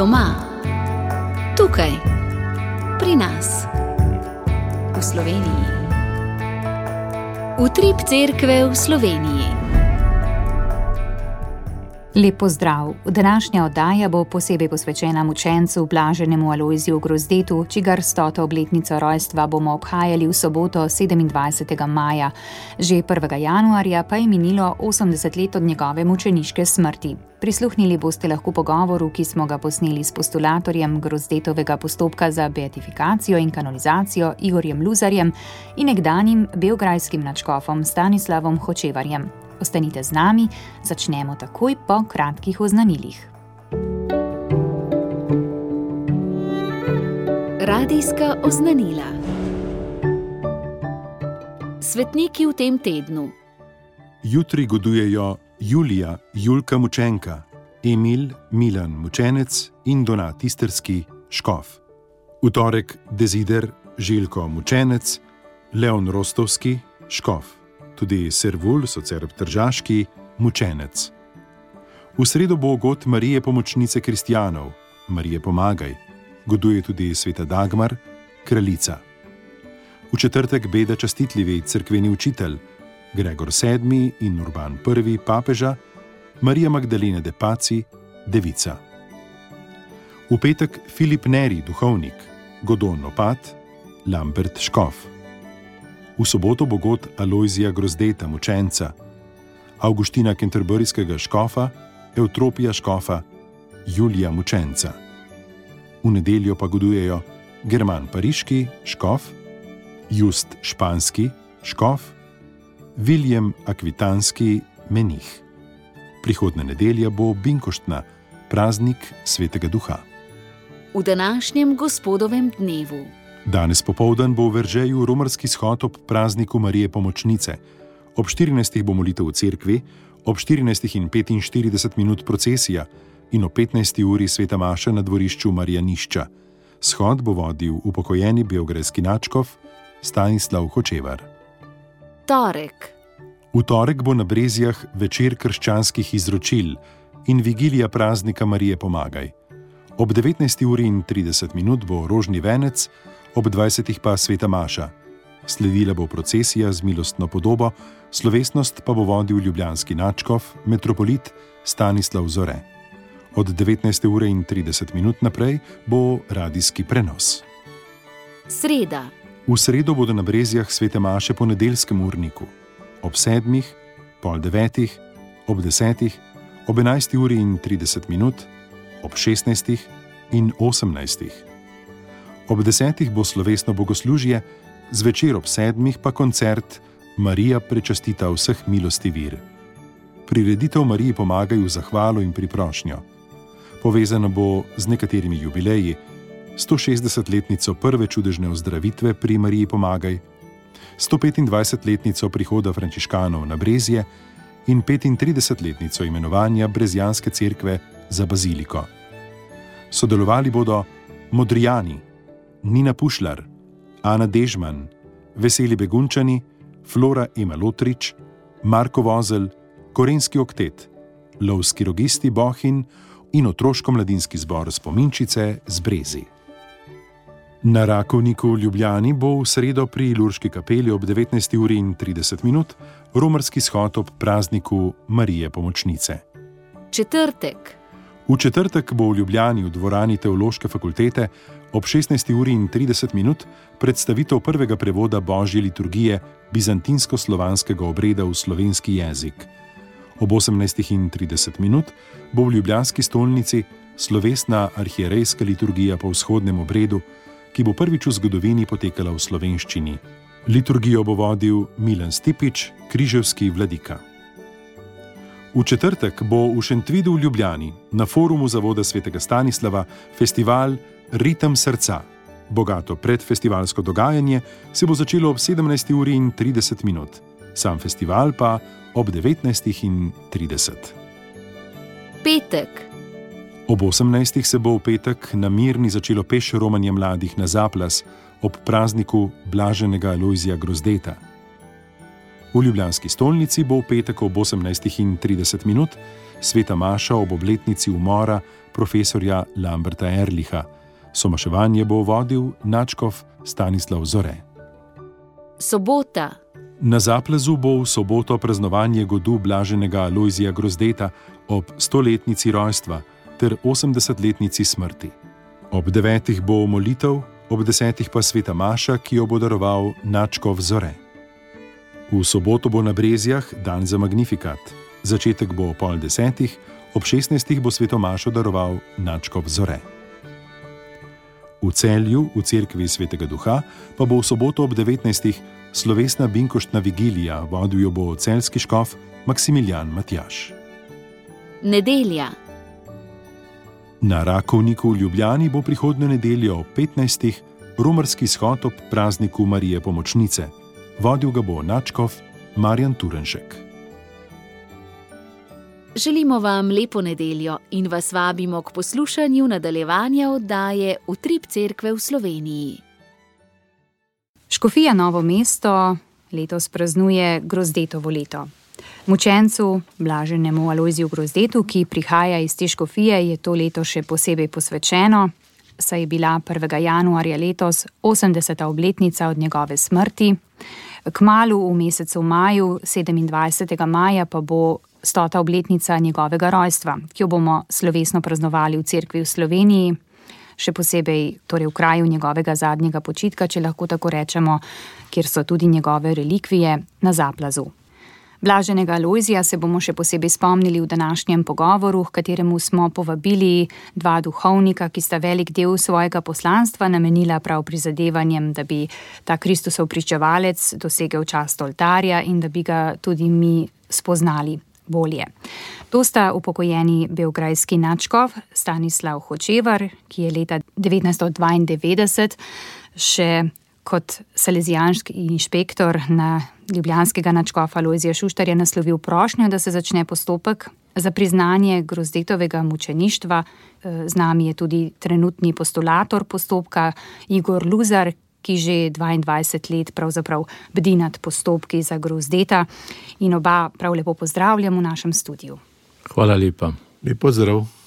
Doma, tukaj, pri nas, v Sloveniji. Utrip cerkve v Sloveniji. Lepo zdrav. Današnja oddaja bo posebej posvečena mučencu Blaženemu Alojziju Grozdetu, čigar stoto obletnico rojstva bomo obhajali v soboto 27. maja. Že 1. januarja pa je minilo 80 let od njegove mučeniške smrti. Prisluhnili boste lahko pogovoru, ki smo ga posneli s postulatorjem Grozdetovega postopka za beatifikacijo in kanonizacijo Igorjem Luzarjem in nekdanjim belgrajskim načkofom Stanislavom Hočevarjem. Ostanite z nami, začnemo takoj po kratkih oznanilih. Radijska oznanila. Svetniki v tem tednu. Jutri godujejo Julija, Julka Mučenka, Emil, Milan Mučenec in Donat Isterski, Škof. V torek Dezider, Željko Mučenec, Leon Rostovski, Škof tudi Servul, socerb Tržaški, mučenec. V sredo bo god Marije pomočnice kristijanov, Marije pomagaj, goduje tudi sveta Dagmar, kraljica. V četrtek beda častitljivi crkveni učitelj, Gregor VII in Urban I papeža, Marija Magdalena de Paci, devica. V petek Filip Neri, duhovnik, Godon Opat, Lambert Škof. V soboto bo god Alojzija Grozdeta, mučenca, Augustina Kenterburijskega škofa, Eutropija škofa, Julija mučenca. V nedeljo pa godujejo German Pariški škof, Just Španski škof, William Akvitanski menih. Prihodne nedelje bo Binkoštna, praznik svetega duha. V današnjem gospodovem dnevu. Danes popoldan bo v Veržeju romarski shod ob prazniku Marije Pomočnice. Ob 14. bo molitev v cerkvi, ob 14.45 minut procesija in ob 15. uri sveta Maša na dvorišču Marijanišča. Shod bo vodil upokojeni biografski načkov Stanislav Hočevar. Torek. V torek bo na Brezijah večer krščanskih izročil in vigilija praznika Marije Pomagaj. Ob 19.30 minut bo rožni venec, ob 20. pa sveta Maša. Sledila bo procesija z milostno podobo, slovesnost pa bo vodil ljubljanski načkov, metropolit Stanislav Zore. Od 19.30 minut naprej bo radijski prenos. Sreda. V sredo bodo na Brezijah svete Maše po nedeljskem urniku, ob sedmih, pol devetih, ob desetih, ob 11.30 minut, ob 16. in 18. Ob desetih bo slovesno bogoslužje, zvečer ob sedmih pa koncert Marija prečastita vseh milosti vir. Prireditev Mariji pomagajo v zahvalo in priprošnjo. Povezano bo z nekaterimi jubileji, 160-letnico prve čudežne ozdravitve pri Mariji pomagaj, 125-letnico prihoda frančiškanov na Brezje in 35-letnico imenovanja Brezjanske cerkve za baziliko. Sodelovali bodo Modrijani, Nina Pušlar, Ana Dežman, Veseli Begunčani, Flora Ema Lotrič, Marko Vozel, Korenski oktet, Lovski rogisti Bohin in otroško-mladinski zbor spominčice z Brezi. Na Rakovniku v Ljubljani bo v sredo pri Lurški kapeli ob 19.30 minut romarski shod ob prazniku Marije Pomočnice. Četrtek. V četrtek bo v Ljubljani v dvorani Teološke fakultete ob 16.30 minut predstavitev prvega prevoda Božje liturgije bizantinsko-slovanskega obreda v slovenski jezik. Ob 18.30 minut bo v Ljubljanski stolnici slovesna arhierejska liturgija po vzhodnem obredu, ki bo prvič v zgodovini potekala v slovenščini. Liturgijo bo vodil Milan Stipič, križevski vladika. V četrtek bo v Šentvidu v Ljubljani na forumu Zavoda svetega Stanislava festival Ritem srca. Bogato predfestivalsko dogajanje se bo začelo ob 17.30 minut, sam festival pa ob 19.30. Petek. Ob 18. se bo v petek na mirni začelo peš romanje mladih na Zaplas ob prazniku Blaženega Alojzija Grozdeta. V Ljubljanski stolnici bo v petek ob 18.30 minut sveta Maša ob obletnici umora profesorja Lamberta Erliha. Somaševanje bo vodil Načkov Stanislav Zore. Sobota. Na zaplazu bo v soboto praznovanje godu blaženega Aloizija Grozdeta ob stoletnici rojstva ter 80-letnici smrti. Ob devetih bo molitev, ob desetih pa sveta Maša, ki jo bo daroval Načkov Zore. V soboto bo na Brezjah dan za Magnifikat, začetek bo pol desetih, ob šestnestih bo sveto Mašo daroval Načkov Zore. V celju, v cerkvi svetega duha, pa bo v soboto ob 19. slovesna binkoštna vigilija, vodil jo bo celski škof Maksimilijan Matjaš. Nedelja. Na Rakovniku v Ljubljani bo prihodnjo nedeljo ob 15. romarski shod ob prazniku Marije Pomočnice vodil ga bo Načkov Marjan Turenšek. Želimo vam lepo nedeljo in vas vabimo k poslušanju nadaljevanja oddaje Utrip Cerkve v Sloveniji. Škofija Novo mesto letos praznuje Grozdetovo leto. Mučencu, blaženemu Aloiziju Grozdetu, ki prihaja iz te škofije, je to leto še posebej posvečeno, saj je bila 1. januarja letos 80. obletnica od njegove smrti. Kmalu v mesecu maju, 27. maja, pa bo stota obletnica njegovega rojstva, ki jo bomo slovesno praznovali v cerkvi v Sloveniji, še posebej torej v kraju njegovega zadnjega počitka, če lahko tako rečemo, kjer so tudi njegove relikvije na zaplazu. Blaženega Lojzija se bomo še posebej spomnili v današnjem pogovoru, v kateremu smo povabili dva duhovnika, ki sta velik del svojega poslanstva namenila prav prizadevanjem, da bi ta Kristusov pričevalec dosegel čast oltarja in da bi ga tudi mi spoznali bolje. To sta upokojeni belgrajski načkov Stanislav Hočevar, ki je leta 1992 še kot salezijanski inšpektor na ljubljanskega načkofa Lojzija Šuštarja naslovil prošnjo, da se začne postopek za priznanje grozdetovega mučeništva. Eh, z nami je tudi trenutni postulator postopka Igor Luzar, ki že 22 let pravzaprav bdi nad postopki za grozdeta in oba prav lepo pozdravljam v našem studiu. Hvala lepa. Lep pozdrav.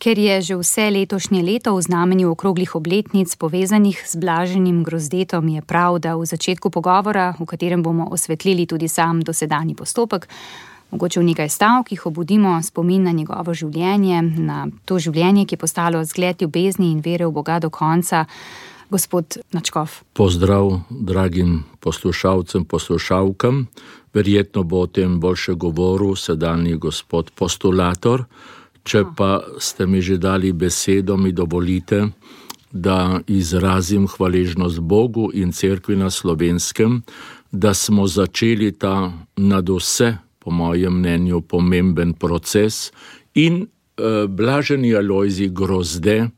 Ker je že vse letošnje leto v znamenju okroglih obletnic povezanih z blaženim grozdetom, je prav, da v začetku pogovora, v katerem bomo osvetlili tudi sam dosedani postopek, mogoče v nekaj stavkih obudimo spomin na njegovo življenje, na to življenje, ki je postalo zgled ljubezni in vere v Boga do konca. Gospod Načkov. Pozdrav dragim poslušalcem, poslušalkam. Verjetno bo o tem boljše govoril sedanji gospod postulator. Če pa ste mi že dali besedo, mi dovolite, da izrazim hvaležnost Bogu in Cerkvi na slovenskem, da smo začeli ta nad vse, po mojem mnenju, pomemben proces in eh, blaženi Alojzi grozde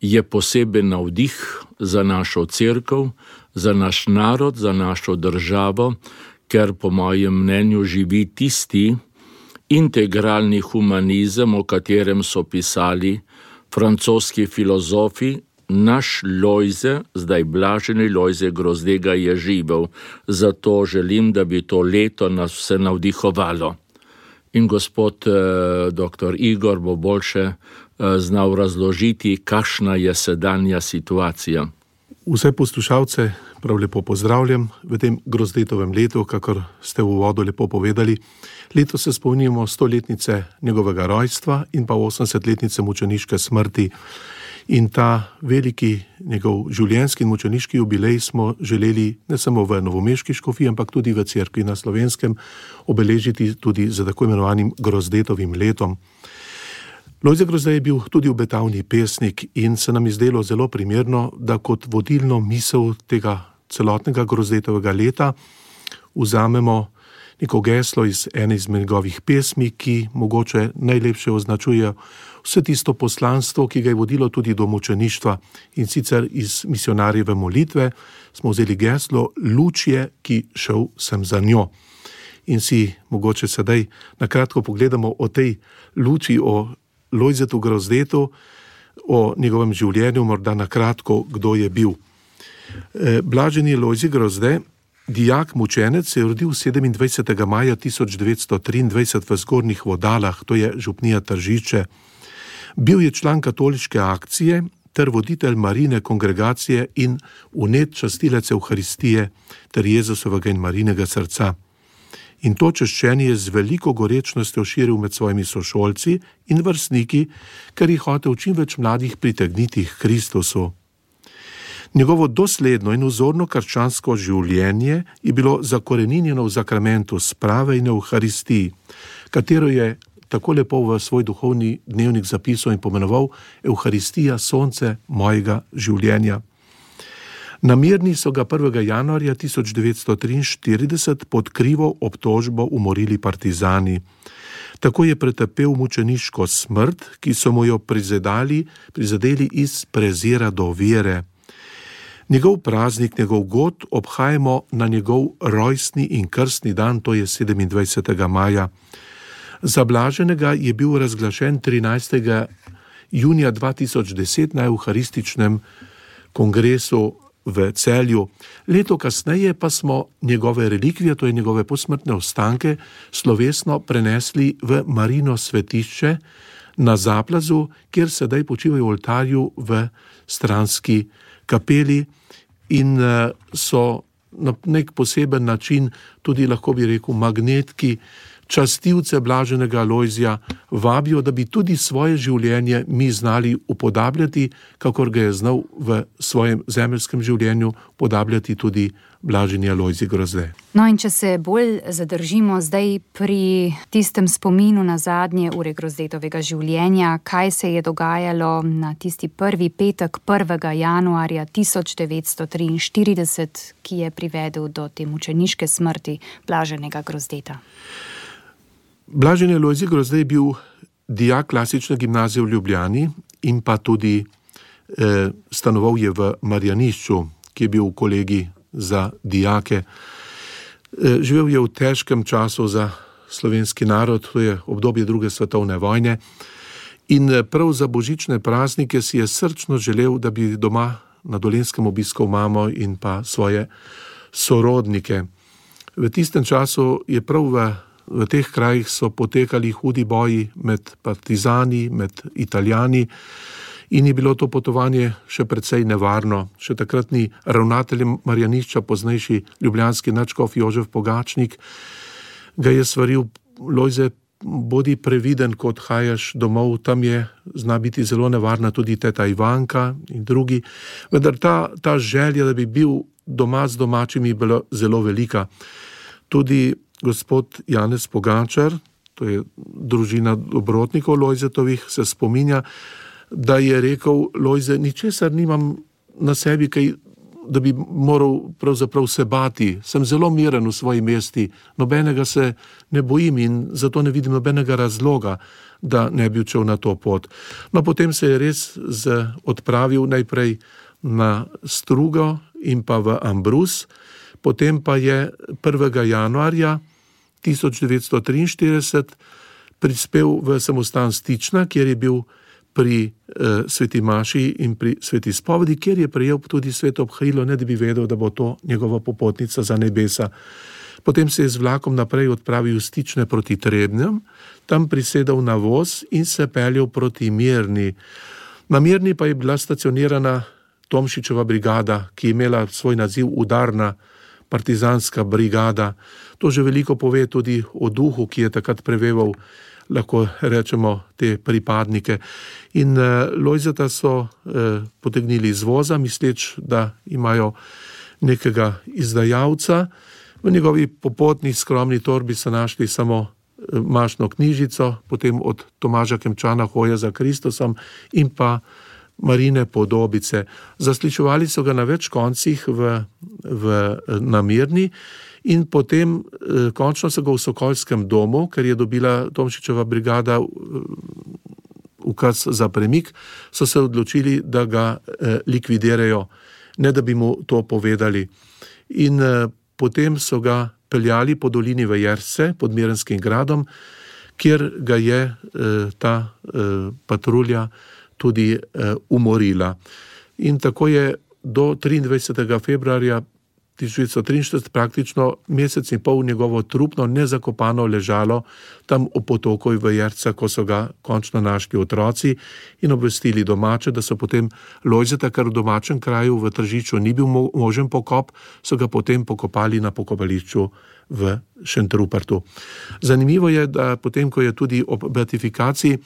je poseben navdih za našo crkv, za naš narod, za našo državo, ker po mojem mnenju živi tisti, integralni humanizem, o katerem so pisali francoski filozofi, naš Lojze, zdaj blaženi Lojze Grozdega je živel, zato želim, da bi to leto nas vse navdihovalo. In gospod eh, dr. Igor bo boljše eh, znal razložiti, kakšna je sedanja situacija. Vse poslušalce prav lepo pozdravljam v tem grozdetovem letu, kakor ste v uvodu lepo povedali. Leto se spomnimo stoletnice njegovega rojstva in pa 80-letnice mučeniške smrti. In ta veliki njegov življenjski in mučeniški jubilej smo želeli ne samo v Novomeški škofi, ampak tudi v Cerkvi na Slovenskem obeležiti tudi z tako imenovanim grozdetovim letom. Lojze Grozdej je bil tudi obetavni pesnik in se nam je zdelo zelo primerno, da kot vodilno misel tega celotnega grozdetovega leta vzamemo neko geslo iz ene izmed njegovih pesmi, ki mogoče najlepše označuje vse tisto poslanstvo, ki ga je vodilo tudi do mučeništva in sicer iz misionarjeve molitve smo vzeli geslo Luč je, ki šel sem za njo. In si mogoče sedaj na kratko pogledamo o tej luči, o Lojzetu Grozdetu, o njegovem življenju, morda na kratko, kdo je bil. Eh, blaženi Lojzi Grozde dijak mučenec se je rodil 27. maja 1923 v Zgornjih vodalah, to je župnija Tržiče. Bil je član katoliške akcije ter voditelj marine kongregacije in unet častilec Euharistije ter Jezusovega in marinega srca. In to češčenje je z veliko gorečnostjo širil med svojimi sošolci in vrstniki, ker jih hotel čim več mladih pritegniti k Kristusu. Njegovo dosledno in vzorno krščansko življenje je bilo zakorenjeno v zakramentu sprave in Euharistiji, katero je tako lepo v svoj duhovni dnevnik zapisal in pomenoval Euharistija, sonce mojega življenja. Na mirni so ga 1. januarja 1943 pod krivo obtožbo umorili partizani. Tako je pretepel mučeniško smrt, ki so mu jo prizadeli, prizadeli iz prezira do vere. Njegov praznik, njegov god obhajamo na njegov rojstni in krstni dan, to je 27. maja. Za blaženega je bil razglašen 13. junija 2010 na Euharističnem kongresu v celju. Leto kasneje pa smo njegove relikvije, to je njegove posmrtne ostanke, slovesno prenesli v Marino svetišče na Zaplazu, kjer sedaj počivajo v oltarju v stranski kapeli in eh, so na nek poseben način tudi lahko bi rekel magnetki, častilce blaženega Lojzija vabijo, da bi tudi svoje življenje mi znali upodabljati, kakor ga je znal v svojem zemeljskem življenju podabljati tudi blaženje Lojzi grozde. No, in če se bolj zadržimo zdaj pri tistem spominu na zadnje ure grozdetovega življenja, kaj se je dogajalo na tisti prvi petek 1. januarja 1943, ki je privedel do te mučeniške smrti blaženega grozdeta. Blažen Lojzi Grozde je bil dijak klasične gimnazije v Ljubljani in pa tudi eh, stanoval je v Marjanišču, ki je bil kolegi za dijake. Eh, živel je v težkem času za slovenski narod, to je obdobje druge svetovne vojne. In eh, prav za božične praznike si je srčno želel, da bi doma na dolenskem obiskal mamo in pa svoje sorodnike. V tistem času je prav v v teh krajih so potekali hudi boji med partizani, med italijani. In je bilo to potovanje še precej nevarno. Še takratni ravnatelj Marjanišča, poznejši ljubljanski načkov Jožef Pogačnik, ga je svaril, Lojze, bodi previden, ko odhajaš domov, tam je zna biti zelo nevarna tudi teta Ivanka in drugi. Vendar ta, ta želja, da bi bil doma z domačimi, je bila zelo velika. Tudi gospod Janez Pogačar, to je družina obrotnikov Lojzetovih, se spominja, da je rekel: Lojze, ničesar nimam na sebi, kaj, da bi moral pravzaprav se bati. Sem zelo miren v svoji mesti, nobenega se ne bojim in zato ne vidim nobenega razloga, da ne bi šel na to pot. No, potem se je res odpravil najprej na Strugo in pa v Ambrus, potem pa je 1. januarja 1943 prispel v samostan Stična, kjer je bil pri eh, sveti Maši in pri sveti spovedi, kjer je prejel tudi sveto obhajilo, ne da bi vedel, da bo to njegova popotnica za nebesa. Potem se je z vlakom naprej odpravil v Stične proti Trebnjem, tam prisedel na voz in se peljal proti Mirni. Na Mirni pa je bila stacionirana Tomšičeva brigada, ki je imela svoj naziv Udarna partizanska brigada. To že veliko pove tudi o duhu, ki je takrat preveval, lahko rečemo, te pripadnike. In uh, Lojzeta so uh, potegnili iz voza, misleč, da imajo nekega izdajalca. V njegovi popotni skromni torbi so našli samo uh, mašno knjižico, potem od Tomaža Kemčana hoja za Kristusom in pa marine podobice. Zaslišovali so ga na več koncih v, v namirni in potem eh, končno so ga v Sokolskem domu, ker je dobila Tomšičeva brigada eh, ukaz za premik, so se odločili, da ga eh, likvidirajo, ne da bi mu to povedali. In eh, potem so ga peljali po dolini Vejerse pod Mirenskim gradom, kjer ga je eh, ta eh, patrulja tudi uh, umorila. In tako je do 23. februarja 1943 praktično mesec in pol njegovo trupno nezakopano ležalo tam v potoku v Jerca, ko so ga končno našli otroci in obvestili domače, da so potem Lojzeta, kar v domačem kraju v Tržiču ni bil možen pokop, so ga potem pokopali na pokopališču v Šentrupertu. Zanimivo je, da potem, ko je tudi ob beatifikaciji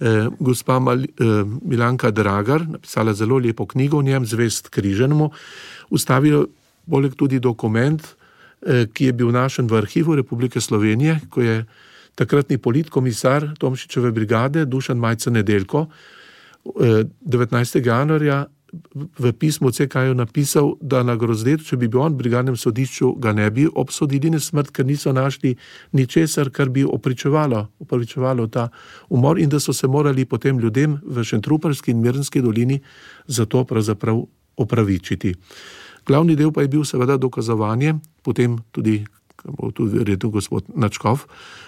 eh, gospa Mal, eh, Milanka Dragar napisala zelo lepo knjigo o njem, Zvest križenemu, ustavila poleg tudi dokument, eh, ki je bil našen v arhivu Republike Slovenije, ko je takratni politkomisar Tomšičeve brigade Dušan Majca Nedelko eh, 19. januarja v pismu CK-ju napisal, da na grozdetu, če bi bil on v brigadnem sodišču, ga ne bi obsodili na smrt, ker niso našli ničesar, kar bi opričevalo, opričevalo ta umor in da so se morali potem ljudem v Šentruperski in Mirnski dolini za to pravzaprav opravičiti. Glavni del pa je bil seveda dokazovanje, potem tudi, bo tudi rekel gospod Načkov,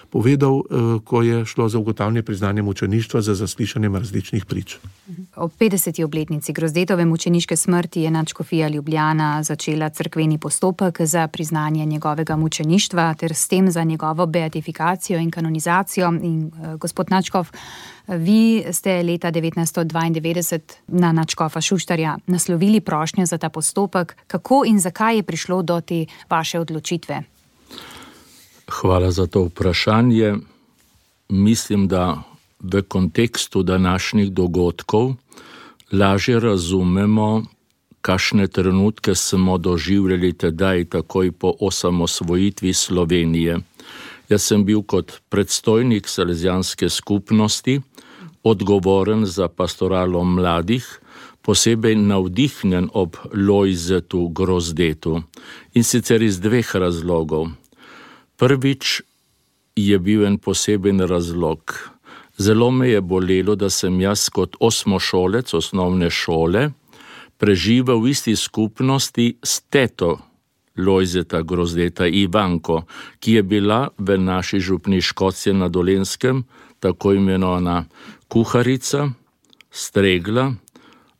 povedal, eh, ko je šlo za ugotavljanje priznanja mučeništva za zaslišanjem različnih prič. Ob 50. obletnici grozdetove mučeniške smrti je Načkofija Ljubljana začela crkveni postopek za priznanje njegovega mučeništva ter s tem za njegovo beatifikacijo in kanonizacijo. In, eh, gospod Načkov, vi ste leta 1992 na Načkofa Šuštarja naslovili prošnjo za ta postopek. Kako in zakaj je prišlo do te vaše odločitve? Hvala za to vprašanje. Mislim, da v kontekstu današnjih dogodkov lažje razumemo, kakšne trenutke smo doživljali tedaj, takoj po osamosvojitvi Slovenije. Jaz sem bil kot predstojnik Salezijanske skupnosti odgovoren za pastoralo mladih, posebej navdihnjen ob Lojzetu Grozdetu in sicer iz dveh razlogov. Prvič je bil en poseben razlog. Zelo me je bolelo, da sem jaz kot osmošolec osnovne šole preživel v isti skupnosti s teto Lojzeta Grozdeta Ivanko, ki je bila v naši župni Škocije na Dolenskem tako imenovana kuharica, stregla,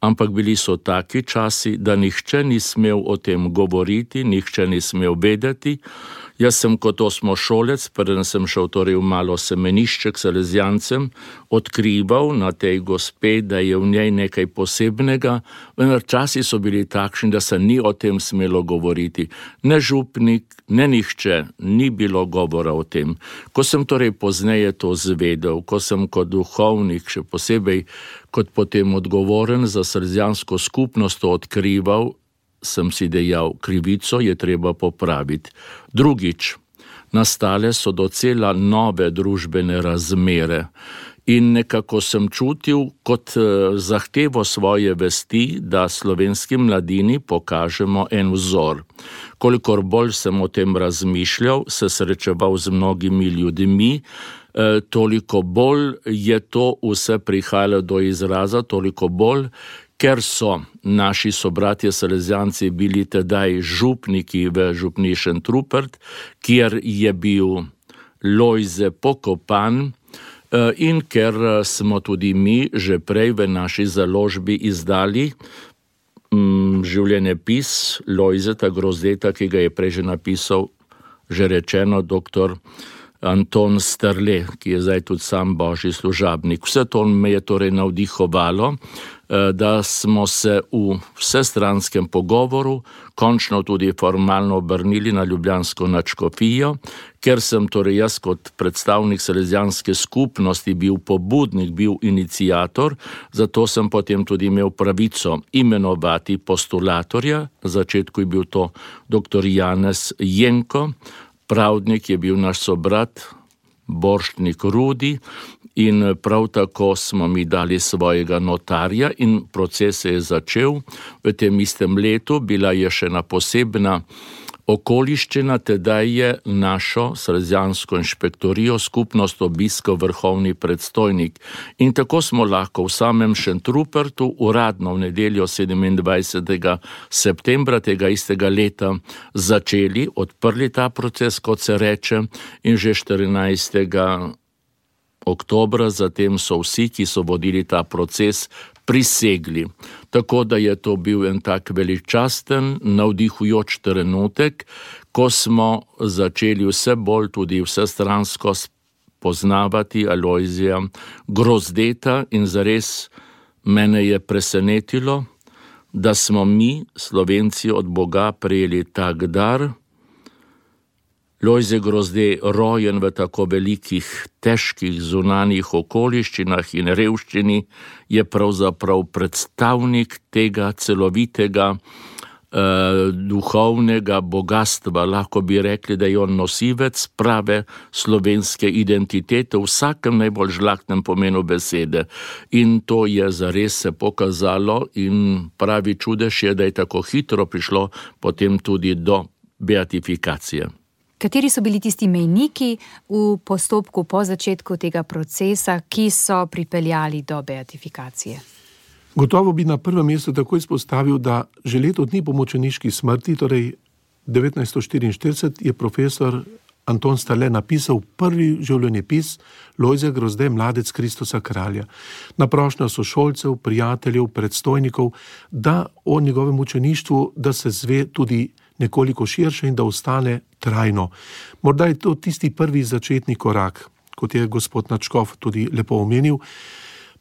ampak bili so taki časi, da nihče ni smel o tem govoriti, nihče ni smel vedeti, Jaz sem kot osmošolec, preden sem šel torej v malo semenišče k Salezijancem, odkrival na tej gospe, da je v njej nekaj posebnega, vendar časi so bili takšni, da se ni o tem smelo govoriti. Ne župnik, ne nihče, ni bilo govora o tem. Ko sem torej pozneje to zvedel, ko sem kot duhovnik, še posebej kot potem odgovoren za salezijansko skupnost to odkrival, sem si dejal, krivico je treba popraviti. Drugič, nastale so docela nove družbene razmere. In nekako sem čutil kot eh, zahtevo svoje vesti, da slovenski mladini pokažemo en vzor. Kolikor bolj sem o tem razmišljal, se srečeval z mnogimi ljudmi, eh, toliko bolj je to vse prihajalo do izraza, toliko bolj ker so naši sobratje Salezijanci bili tedaj župniki v župnišen Trupert, kjer je bil Lojze pokopan. Eh, in ker eh, smo tudi mi že prej v naši založbi izdali mm, življenjepis Lojzeta Grozdeta, ki ga je prej že napisal, že rečeno, doktor Anton Strle, ki je zdaj tudi sam božji služabnik. Vse to me je torej navdihovalo, Eh, da smo se v vsestranskem pogovoru končno tudi formalno obrnili na Ljubljansko načkofijo, ker sem torej jaz kot predstavnik Selezijanske skupnosti bil pobudnik, bil inicijator, zato sem potem tudi imel pravico imenovati postulatorja, na začetku je bil to dr. Janez Jenko, pravdnik je bil naš sobrat, Borštnik Rudi, in prav tako smo mi dali svojega notarja, in proces se je začel v tem istem letu. Bila je še ena posebna okoliščina, teda je našo srezijansko inšpektorijo skupnost obiskal vrhovni predstojnik. In tako smo lahko v samem Šentrupertu, uradno v nedeljo 27. septembra tega istega leta, začeli, odprli ta proces, kot se reče, in že 14 oktobra, zatem so vsi, ki so vodili ta proces, prisegli. Tako da je to bil en tak veličasten, navdihujoč trenutek, ko smo začeli vse bolj tudi vse stransko poznavati Alojzija Grozdeta in zares mene je presenetilo, da smo mi, Slovenci, od Boga prejeli tak dar. Lojze Grozde, rojen v tako velikih, težkih zunanjih okoliščinah in revščini, je pravzaprav predstavnik tega celovitega eh, duhovnega bogatstva. Lahko bi rekli, da je on nosilec prave slovenske identitete v vsakem najbolj žlahtnem pomenu besede. In to je zares se pokazalo, in pravi čudež je, da je tako hitro prišlo potem tudi do beatifikacije. Kateri so bili tisti mejniki v postopku po začetku tega procesa, ki so pripeljali do beatifikacije? Gotovo bi na prvem mestu takoj izpostavil, da že leto dni po močeniški smrti, torej 1944, je profesor Anton Stale napisal prvi življenjepis Lojze Grozde, mladec Kristusa kralja. Na prošnjo sošolcev, prijateljev, predstojnikov, da o njegovem učeništvu, da se zve tudi nekoliko širše in da ostane trajno. Morda je to tisti prvi začetni korak, kot je gospod Načkov tudi lepo omenil.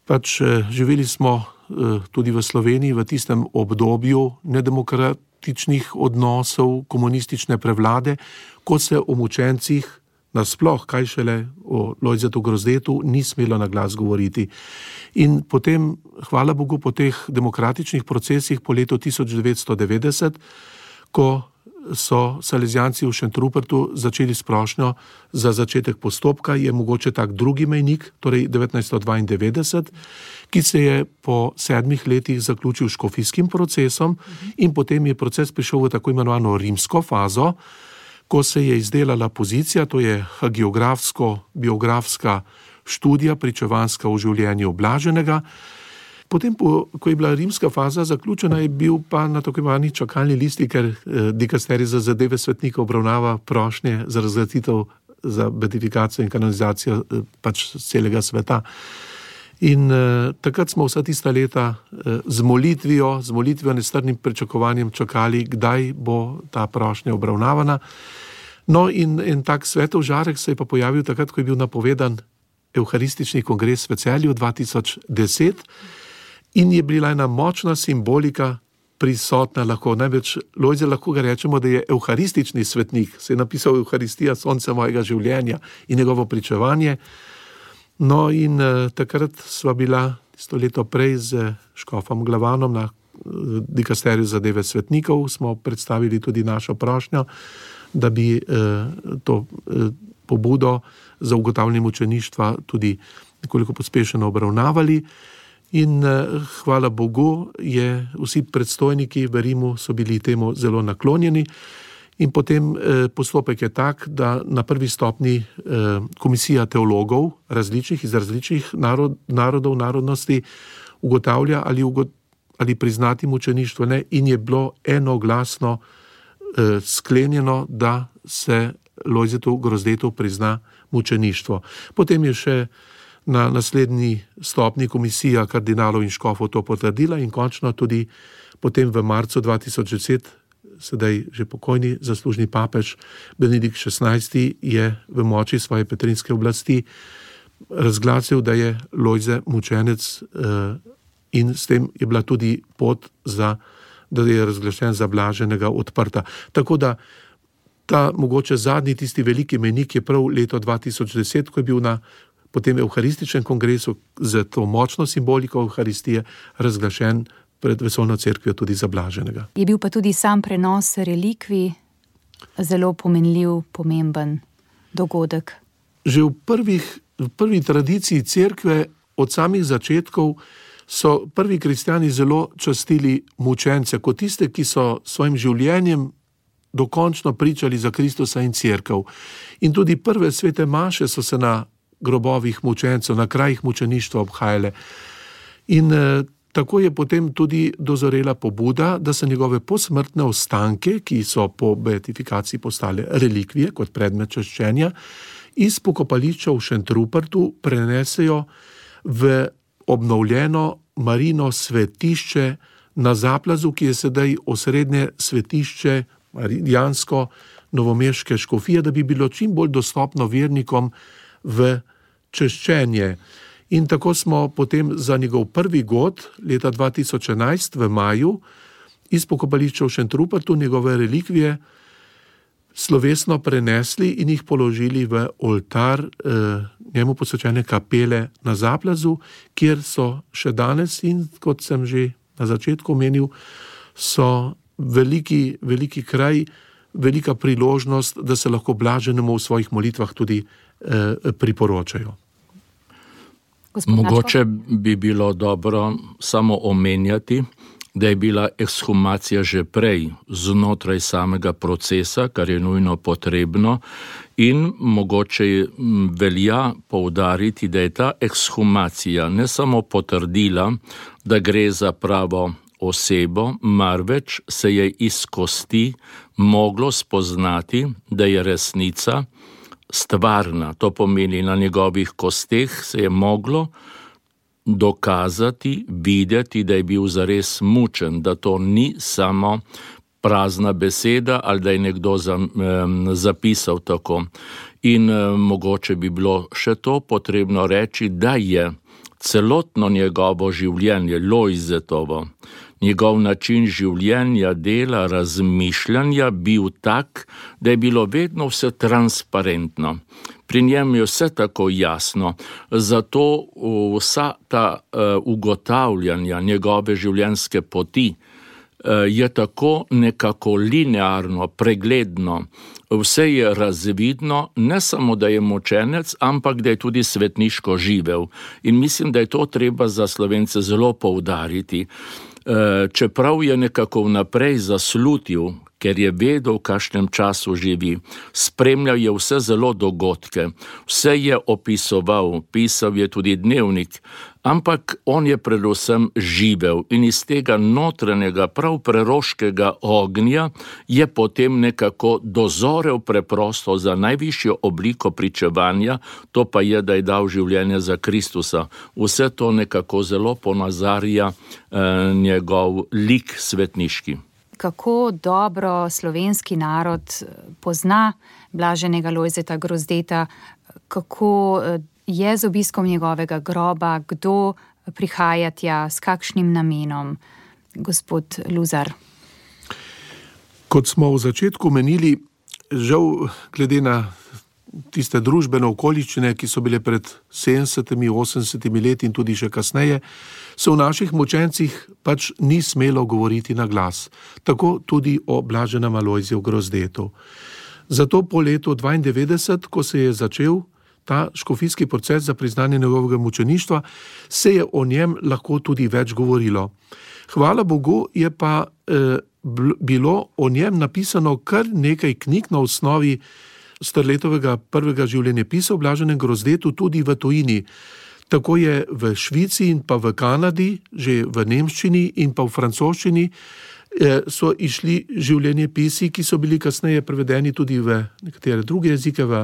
Pač eh, živeli smo eh, tudi v Sloveniji v tistem obdobju nedemokratičnih odnosov, komunistične prevlade, ko se o mučencih, nasploh, kaj šele o Lojzetu Grozdetu, ni smelo na glas govoriti. In potem, hvala Bogu, po teh demokratičnih procesih po letu 1990, ko so Salezijanci v Šentrupertu začeli s prošnjo za začetek postopka, je mogoče tak drugi mejnik, torej 1992, ki se je po sedmih letih zaključil škofijskim procesom in potem je proces prišel v tako imenovano rimsko fazo, ko se je izdelala pozicija, to je geografsko-biografska študija pričevanska o življenju oblaženega. Potem, po, ko je bila rimska faza zaključena, je bil pa na tako imenovani čakalni listi, ker eh, dikasteri za zadeve svetnika obravnava prošnje za razglasitev, za beatifikacijo in kanonizacijo eh, pač celega sveta. In eh, takrat smo vsa tista leta eh, z molitvijo, z molitvijo, nestrnim pričakovanjem čakali, kdaj bo ta prošnja obravnavana. No, in, in tak svetov žarek se je pa pojavil takrat, ko je bil napovedan Euharistični kongres v celju 2010 in je bila ena močna simbolika prisotna. Lahko, največ Lojze lahko ga rečemo, da je evharistični svetnik, se je napisal Euharistija, sonce mojega življenja in njegovo pričevanje. No, in uh, takrat sva bila sto leto prej z Škofom Glavanom na uh, dikasteriju zadeve svetnikov, smo predstavili tudi našo prošnjo, da bi uh, to uh, pobudo za ugotavljanje učeništva tudi nekoliko pospešeno obravnavali. Uh, In uh, hvala Bogu, je vsi predstojniki v Rimu so bili temu zelo naklonjeni. In potem uh, postopek je tak, da na prvi stopni uh, komisija teologov, različnih iz različnih narod, narodov, narodnosti, ugotavlja ali, ugot, ali priznati mučeništvo. Ne? In je bilo enoglasno uh, sklenjeno, da se Lojzetu Grozdetu prizna mučeništvo. Potem je še na naslednji stopni komisija kardinalov in škofov to potrdila in končno tudi potem v marcu 2010, sedaj že pokojni zaslužni papež Benedikt XVI je v moči svoje petrinske oblasti razglasil, da je Lojze mučenec eh, in s tem je bila tudi pot za, da je razglašen za blaženega odprta. Tako da ta mogoče zadnji tisti veliki menik je prav leto 2010, ko je bil na potem Euharističnem kongresu z to močno simboliko Euharistije razglašen pred vesolno crkvijo tudi za blaženega. Je bil pa tudi sam prenos relikvij zelo pomenljiv, pomemben dogodek. Že v, prvih, v prvi tradiciji crkve, od samih začetkov, so prvi kristijani zelo častili mučence kot tiste, ki so svojim življenjem dokončno pričali za Kristusa in crkv. In tudi prve svete maše so se na grobovih mučencev, na krajih mučeništva obhajale. In eh, tako je potem tudi dozorela pobuda, da se njegove posmrtne ostanke, ki so po beatifikaciji postale relikvije kot predmet čaščenja, iz pokopališča v Šentrupertu prenesejo v obnovljeno marino svetišče na Zaplazu, ki je sedaj osrednje svetišče Marijansko novomeške škofije, da bi bilo čim bolj dostopno vernikom v češčenje. In tako smo potem za njegov prvi god leta 2011 v maju iz pokopališča v Šentrupertu njegove relikvije slovesno prenesli in jih položili v oltar eh, njemu posvečene kapele na Zaplazu, kjer so še danes in kot sem že na začetku omenil, so veliki, veliki kraj, velika priložnost, da se lahko blaženemu v svojih molitvah tudi eh, priporočajo. Mogoče bi bilo dobro samo omenjati, da je bila ekshumacija že prej znotraj samega procesa, kar je nujno potrebno, in mogoče velja poudariti, da je ta ekshumacija ne samo potrdila, da gre za pravo osebo, marveč se je iz kosti moglo spoznati, da je resnica stvarna. To pomeni, na njegovih kosteh se je moglo dokazati, videti, da je bil zares mučen, da to ni samo prazna beseda ali da je nekdo zapisal tako. In mogoče bi bilo še to potrebno reči, da je celotno njegovo življenje, Lojzetovo, njegov način življenja, dela, razmišljanja bil tak, da je bilo vedno vse transparentno. Pri njem je vse tako jasno, zato vsa ta uh, ugotavljanja njegove življenjske poti uh, je tako nekako linearno, pregledno. Vse je razvidno, ne samo da je močenec, ampak da je tudi svetniško živel. In mislim, da je to treba za slovence zelo poudariti. Eh, čeprav je nekako vnaprej zaslutil, ker je vedel, v kakšnem času živi, spremljal je vse zelo dogodke, vse je opisoval, pisal je tudi dnevnik, ampak on je predvsem živel in iz tega notranjega, prav preroškega ognja je potem nekako dozorel preprosto za najvišjo obliko pričevanja, to pa je, da je dal življenje za Kristusa. Vse to nekako zelo ponazarja eh, njegov lik svetniški. Kako dobro slovenski narod eh, pozna blaženega Lojzeta Grozdeta, kako eh, je z obiskom njegovega groba, kdo prihaja tja, s kakšnim namenom, gospod Luzar. Kot smo v začetku menili, žal, glede na tiste družbene okoliščine, ki so bile pred 70, 80 leti in tudi še kasneje, se v naših močencih pač ni smelo govoriti na glas, tako tudi o blaženem Alojziju Grozdetu. Zato po letu 92, ko se je začel ta škofijski proces za priznanje njegovega mučeništva, se je o njem lahko tudi več govorilo. Hvala Bogu je pa eh, bilo o njem napisano kar nekaj knjig na osnovi Strletovega prvega življenja pisa v Blaženem grozdetu tudi v tujini. Tako je v Švici in pa v Kanadi, že v Nemščini in pa v francoščini, Eh, so išli življenje pisi, ki so bili kasneje prevedeni tudi v nekatere druge jezike, v,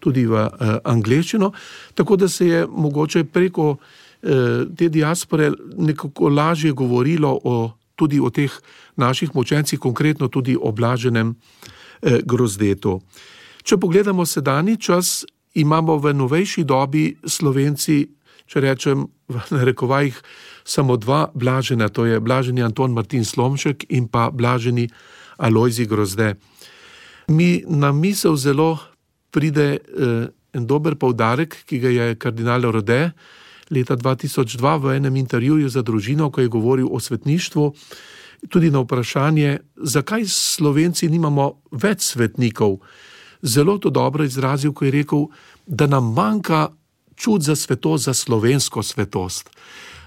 tudi v uh, angleščino, tako da se je mogoče preko uh, te diaspore nekako lažje govorilo o, tudi o teh naših močencih, konkretno tudi o blaženem uh, grozdetu. Če pogledamo sedajni čas, imamo v novejši dobi Slovenci, če rečem v narekovajih, samo dva blažena, to je blaženi Anton Martin Slomšek in pa blaženi Alojzi Grozde. Mi na misel zelo pride eh, en dober povdarek, ki ga je kardinal Rode leta 2002 v enem intervjuju za družino, ko je govoril o svetništvu, tudi na vprašanje, zakaj Slovenci nimamo več svetnikov. Zelo to dobro izrazil, ko je rekel, da nam manjka čut za svetost, za slovensko svetost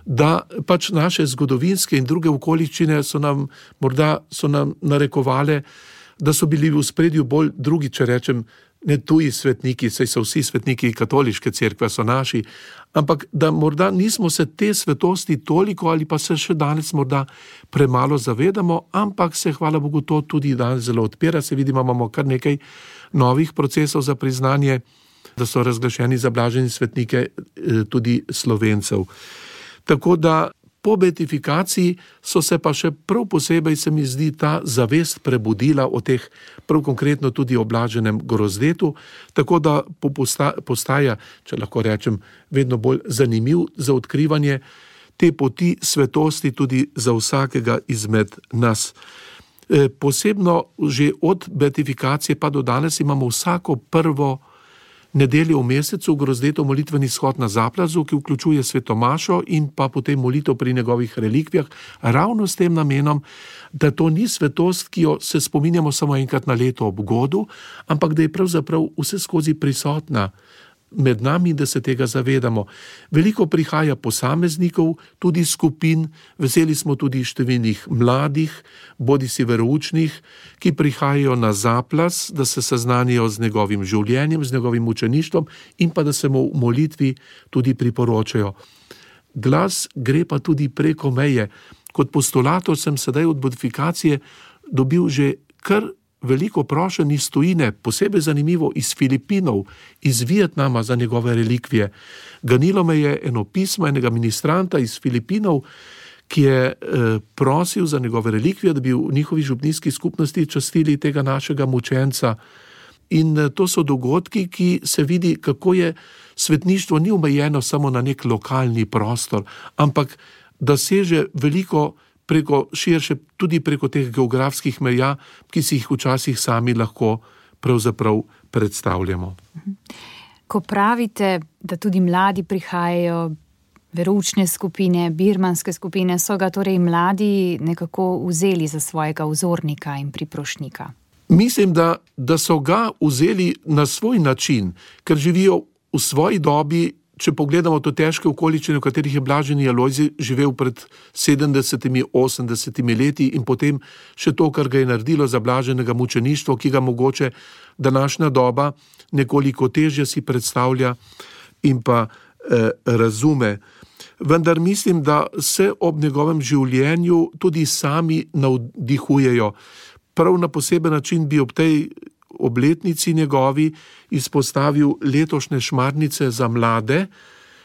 da pač naše zgodovinske in druge okoliščine so nam morda so nam narekovale, da so bili v spredju bolj drugi, če rečem, ne tuji svetniki, saj so vsi svetniki katoliške cerkve, so naši, ampak da morda nismo se te svetosti toliko ali pa se še danes morda premalo zavedamo, ampak se, hvala Bogu, to tudi danes zelo odpira. Se vidimo, imamo kar nekaj novih procesov za priznanje, da so razglašeni za blaženi svetnike eh, tudi slovencev. Tako da Po beatifikaciji so se pa še prav posebej, se mi zdi, ta zavest prebudila o teh, prav konkretno tudi oblaženem grozdetu, tako da postaja, če lahko rečem, vedno bolj zanimiv za odkrivanje te poti svetosti tudi za vsakega izmed nas. E, posebno že od beatifikacije pa do danes imamo vsako prvo nedeljo v mesecu grozdeto molitveni shod na Zaplazu, ki vključuje svetomašo in pa potem molitev pri njegovih relikvijah, ravno s tem namenom, da to ni svetost, ki jo se spominjamo samo enkrat na leto ob godu, ampak da je pravzaprav vse skozi prisotna med nami, da se tega zavedamo. Veliko prihaja posameznikov, tudi skupin, veseli smo tudi številnih mladih, bodi si veroučnih, ki prihajajo na zaplas, da se seznanijo z njegovim življenjem, z njegovim učeništvom in pa da se mu v molitvi tudi priporočajo. Glas gre pa tudi preko meje. Kot postulator sem sedaj od modifikacije dobil že kar veliko prošenj iz tujine, posebej zanimivo iz Filipinov, iz Vietnama za njegove relikvije. Ganilo me je eno pismo enega ministranta iz Filipinov, ki je eh, prosil za njegove relikvije, da bi v njihovi župnijski skupnosti častili tega našega mučenca. In eh, to so dogodki, ki se vidi, kako je svetništvo ni omejeno samo na nek lokalni prostor, ampak da seže veliko preko širše, tudi preko teh geografskih meja, ki si jih včasih sami lahko predstavljamo. Ko pravite, da tudi mladi prihajajo, veručne skupine, birmanske skupine, so ga torej mladi nekako vzeli za svojega vzornika in priprošnika. Mislim, da, da so ga vzeli na svoj način, ker živijo v svoji dobi če pogledamo to težke okoliščine, v katerih je Blaženi Alojzi živel pred 70-80 leti in potem še to, kar ga je naredilo za blaženega mučeništva, ki ga mogoče današnja doba nekoliko težje si predstavlja in pa eh, razume. Vendar mislim, da se ob njegovem življenju tudi sami navdihujejo. Prav na poseben način bi ob tej obletnici njegovi izpostavil letošnje šmarnice za mlade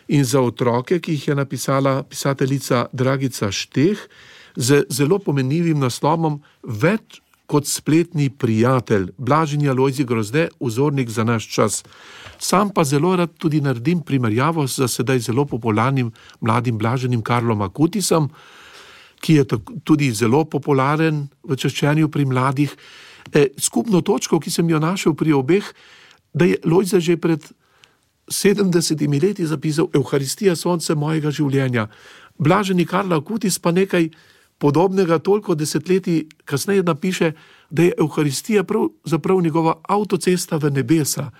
in za otroke, ki jih je napisala pisateljica Dragica Šteh z zelo pomenljivim naslovom Več kot spletni prijatelj, Blaženja Lojzi Grozde, vzornik za naš čas. Sam pa zelo rad tudi naredim primerjavo z sedaj zelo popularnim mladim Blaženim Karlom Akutisom, ki je tudi zelo popularen v čaščenju pri mladih. E, skupno točko, ki sem jo našel pri obeh, da je Lojza že pred 70 leti zapisal: Euharistija, sonce mojega življenja. Blaženi Karla Kutis pa nekaj podobnega, toliko desetletij kasneje napiše, da je Euharistija pravzaprav njegova avtocesta v nebesa.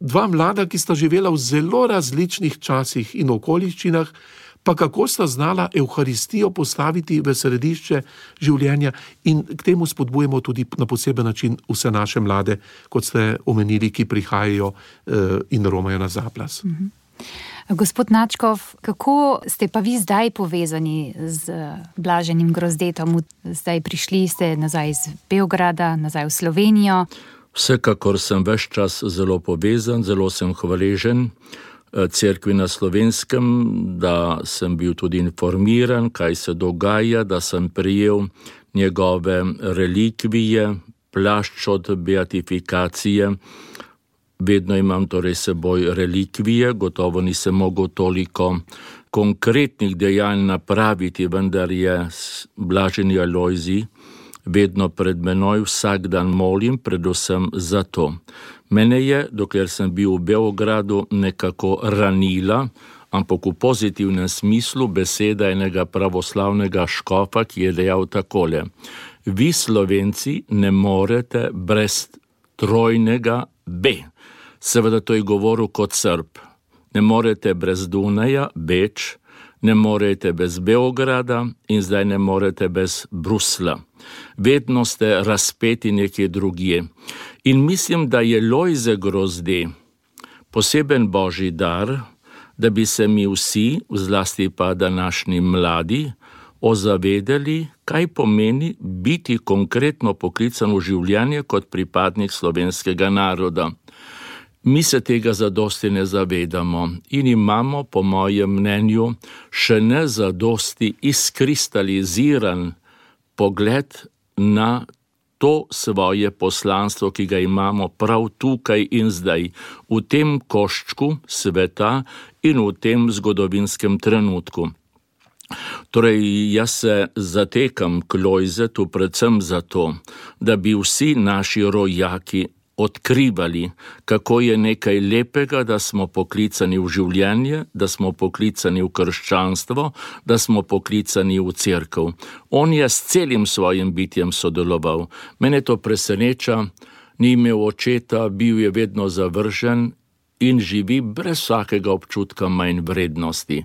Dva mlada, ki sta živela v zelo različnih časih in okoliščinah, pa kako sta znala Euharistijo postaviti v središče življenja in k temu spodbujamo tudi na poseben način vse naše mlade, kot ste omenili, ki prihajajo eh, in romajo na zaplas. Mhm. Gospod Načkov, kako ste pa vi zdaj povezani z blaženim grozdetom? Zdaj prišli ste nazaj iz Beograda, nazaj v Slovenijo. Vsekakor sem več čas zelo povezan, zelo sem hvaležen. Eh, cerkvi na slovenskem, da sem bil tudi informiran, kaj se dogaja, da sem prijel njegove relikvije, plašč od beatifikacije. Vedno imam torej seboj relikvije, gotovo nisem mogel toliko konkretnih dejanj napraviti, vendar je blaženi Alojzi vedno pred menoj, vsak dan molim, predvsem zato. Mene je, dokler sem bil v Beogradu, nekako ranila, ampak v pozitivnem smislu beseda enega pravoslavnega škofa, ki je dejal takole: Vi, slovenci, ne morete brez trojnega B. Seveda to je govoril kot srb. Ne morete brez Dunaja, Beč, ne morete brez Beograda in zdaj ne morete brez Brusla. Vedno ste razpeti nekje drugje. In mislim, da je Lojze grozdi poseben božji dar, da bi se mi vsi, zlasti pa današnji mladi, ozavedali, kaj pomeni biti konkretno poklican v življenje kot pripadnik slovenskega naroda. Mi se tega zadosti ne zavedamo in imamo, po mojem mnenju, še ne zadosti izkristaliziran pogled na to svoje poslanstvo, ki ga imamo prav tukaj in zdaj, v tem koščku sveta in v tem zgodovinskem trenutku. Torej, jaz se zatekam k Lojzetu predvsem zato, da bi vsi naši rojaki odkrivali, kako je nekaj lepega, da smo poklicani v življenje, da smo poklicani v krščanstvo, da smo poklicani v crkvu. On je s celim svojim bitjem sodeloval. Mene to preseneča, ni imel očeta, bil je vedno zavržen in živi brez vsakega občutka manj vrednosti.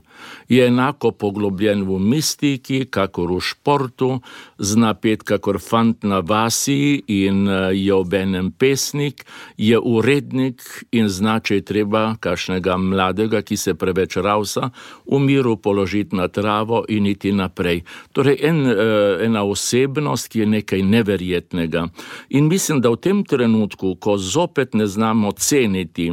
Je enako poglobljen v mistiki, kakor v športu, zna pet kakor fant na vasi in eh, je obenem pesnik, je urednik in zna, če je treba kašnega mladega, ki se preveč ravsa, v miru položiti na travo in iti naprej. Torej, en, eh, ena osebnost, ki je nekaj neverjetnega. In mislim, da v tem trenutku, ko zopet ne znamo ceniti,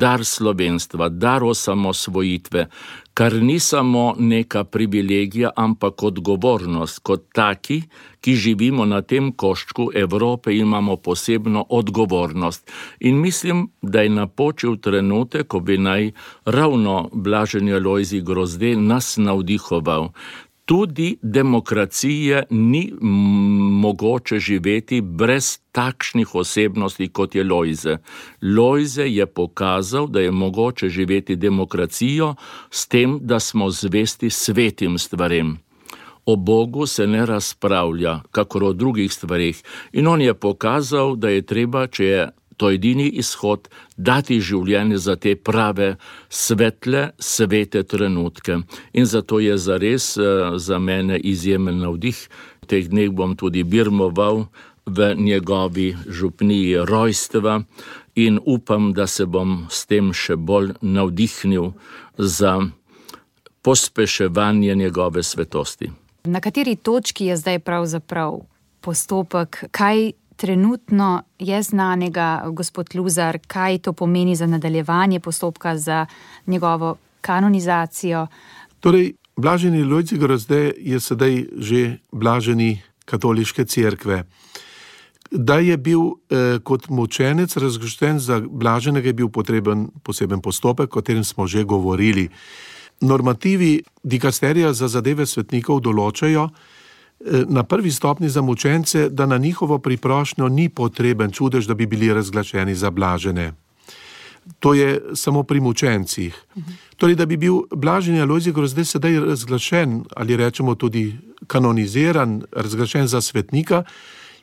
dar slovenstva, dar osamosvojitve, kar ni samo neka privilegija, ampak odgovornost. Kot taki, ki živimo na tem koščku Evrope, imamo posebno odgovornost. In mislim, da je napočil trenutek, ko bi naj ravno blaženje Lojzi Grozde nas navdihoval tudi demokracije ni mogoče živeti brez takšnih osebnosti kot je Lojze. Lojze je pokazal, da je mogoče živeti demokracijo s tem, da smo zvesti svetim stvarem. O Bogu se ne razpravlja, kakor o drugih stvarih, in on je pokazal, da je treba, če je to edini izhod, dati življenje za te prave, svetle, svete trenutke. In zato je za res eh, za mene izjemen navdih. Teh dneh bom tudi birmoval v njegovi župniji rojstva in upam, da se bom s tem še bolj navdihnil za pospeševanje njegove svetosti. Na kateri točki je zdaj pravzaprav postopek, kaj trenutno je znanega, gospod Luzar, kaj to pomeni za nadaljevanje postopka za njegovo kanonizacijo? Torej, blaženi Lojci Grozde je sedaj že blaženi katoliške cerkve. Da je bil eh, kot mučenec razglašen za blaženega, je bil potreben poseben postopek, o katerem smo že govorili. Normativi dikasterija za zadeve svetnikov določajo, Eh, na prvi stopni za mučence, da na njihovo priprošnjo ni potreben čudež, da bi bili razglašeni za blažene. To je samo pri mučencih. Torej, da bi bil blažen Alojzi Grozde sedaj razglašen ali rečemo tudi kanoniziran, razglašen za svetnika,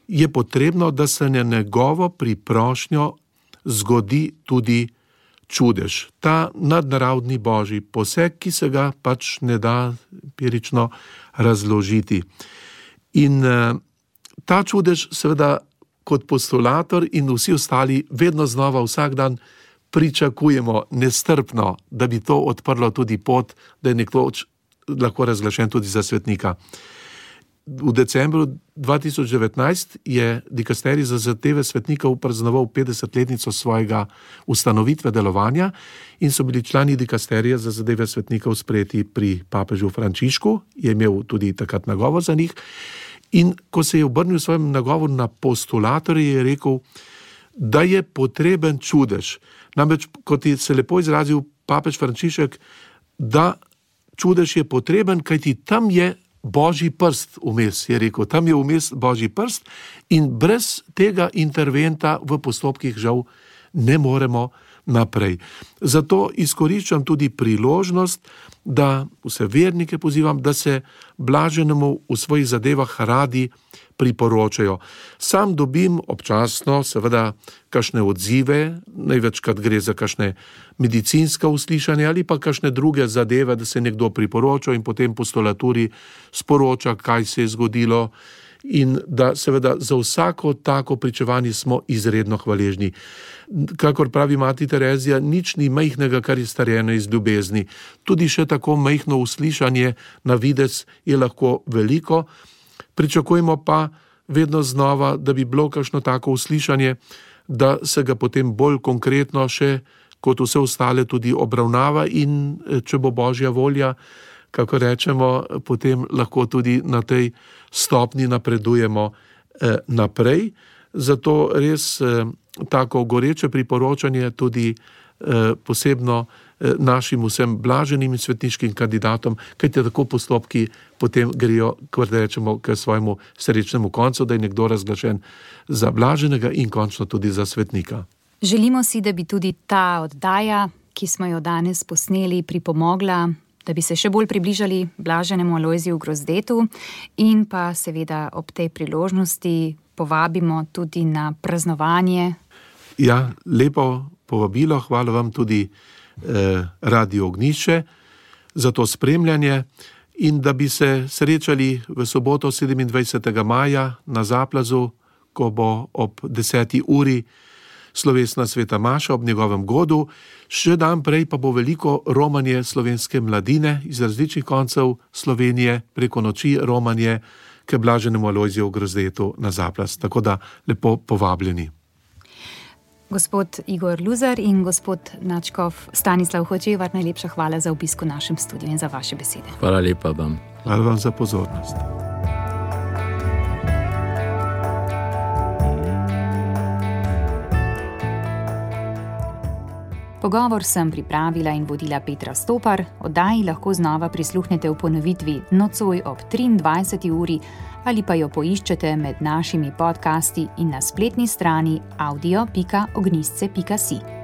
je potrebno, da se na njegovo priprošnjo zgodi tudi čudež, ta nadnaravni božji poseg, ki se ga pač ne da empirično razložiti. In uh, ta čudež, seveda, kot postulator in vsi ostali, vedno znova, vsak dan pričakujemo nestrpno, da bi to odprlo tudi pot, da je nekdo lahko razglašen tudi za svetnika. V decembru 2019 je dikasterij za zadeve svetnikov praznoval 50-letnico svojega ustanovitve delovanja in so bili člani dikasterija za zadeve svetnikov sprejeti pri papežu Frančišku, je imel tudi takrat nagovor za njih. In ko se je obrnil svojem nagovoru na postulatorje, je rekel, da je potreben čudež. Namreč, kot je se lepo izrazil papež Frančišek, da čudež je potreben, kajti tam je božji prst vmes, je rekel, tam je vmes božji prst in brez tega interventa v postopkih žal ne moremo naprej. Zato izkoriščam tudi priložnost, da vse vernike pozivam, da se blaženemu v svojih zadevah radi priporočajo. Sam dobim občasno, seveda, kakšne odzive, največkrat gre za kakšne medicinska uslišanja ali pa kakšne druge zadeve, da se nekdo priporoča in potem postolaturi sporoča, kaj se je zgodilo in da seveda za vsako tako pričevanje smo izredno hvaležni. Kakor pravi mati Terezija, nič ni majhnega, kar je starjeno iz ljubezni. Tudi še tako majhno uslišanje na vides je lahko veliko, pričakujemo pa vedno znova, da bi bilo kakšno tako uslišanje da se ga potem bolj konkretno še kot vse ostale tudi obravnava in če bo božja volja, kako rečemo, potem lahko tudi na tej stopni napredujemo naprej. Zato res tako goreče priporočanje tudi posebno našim vsem blaženim in svetniškim kandidatom, kajte tako postopki potem grejo, kot rečemo, k svojemu srečnemu koncu, da je nekdo razglašen za blaženega in končno tudi za svetnika. Želimo si, da bi tudi ta oddaja, ki smo jo danes posneli, pripomogla, da bi se še bolj približali blaženemu Alojziju Grozdetu in pa seveda ob tej priložnosti povabimo tudi na praznovanje. Ja, lepo povabilo, hvala vam tudi eh, Radio Ognišče za to spremljanje in da bi se srečali v soboto 27. maja na Zaplazu, ko bo ob 10. uri slovesna sveta Maša ob njegovem godu, še dan prej pa bo veliko romanje slovenske mladine iz različnih koncev Slovenije preko noči romanje k blaženemu Alojziju Grozdetu na Zaplaz. Tako da lepo povabljeni. Gospod Igor Luzar in gospod Načkov Stanislav Hočevar, najlepša hvala za obisko v našem studiu in za vaše besede. Hvala lepa vam. Hvala vam za pozornost. Pogovor sem pripravila in vodila Petra Stopar, oddaji lahko znova prisluhnete v ponovitvi nocoj ob 23. uri ali pa jo poiščete med našimi podcasti in na spletni strani audio.ognisce.si.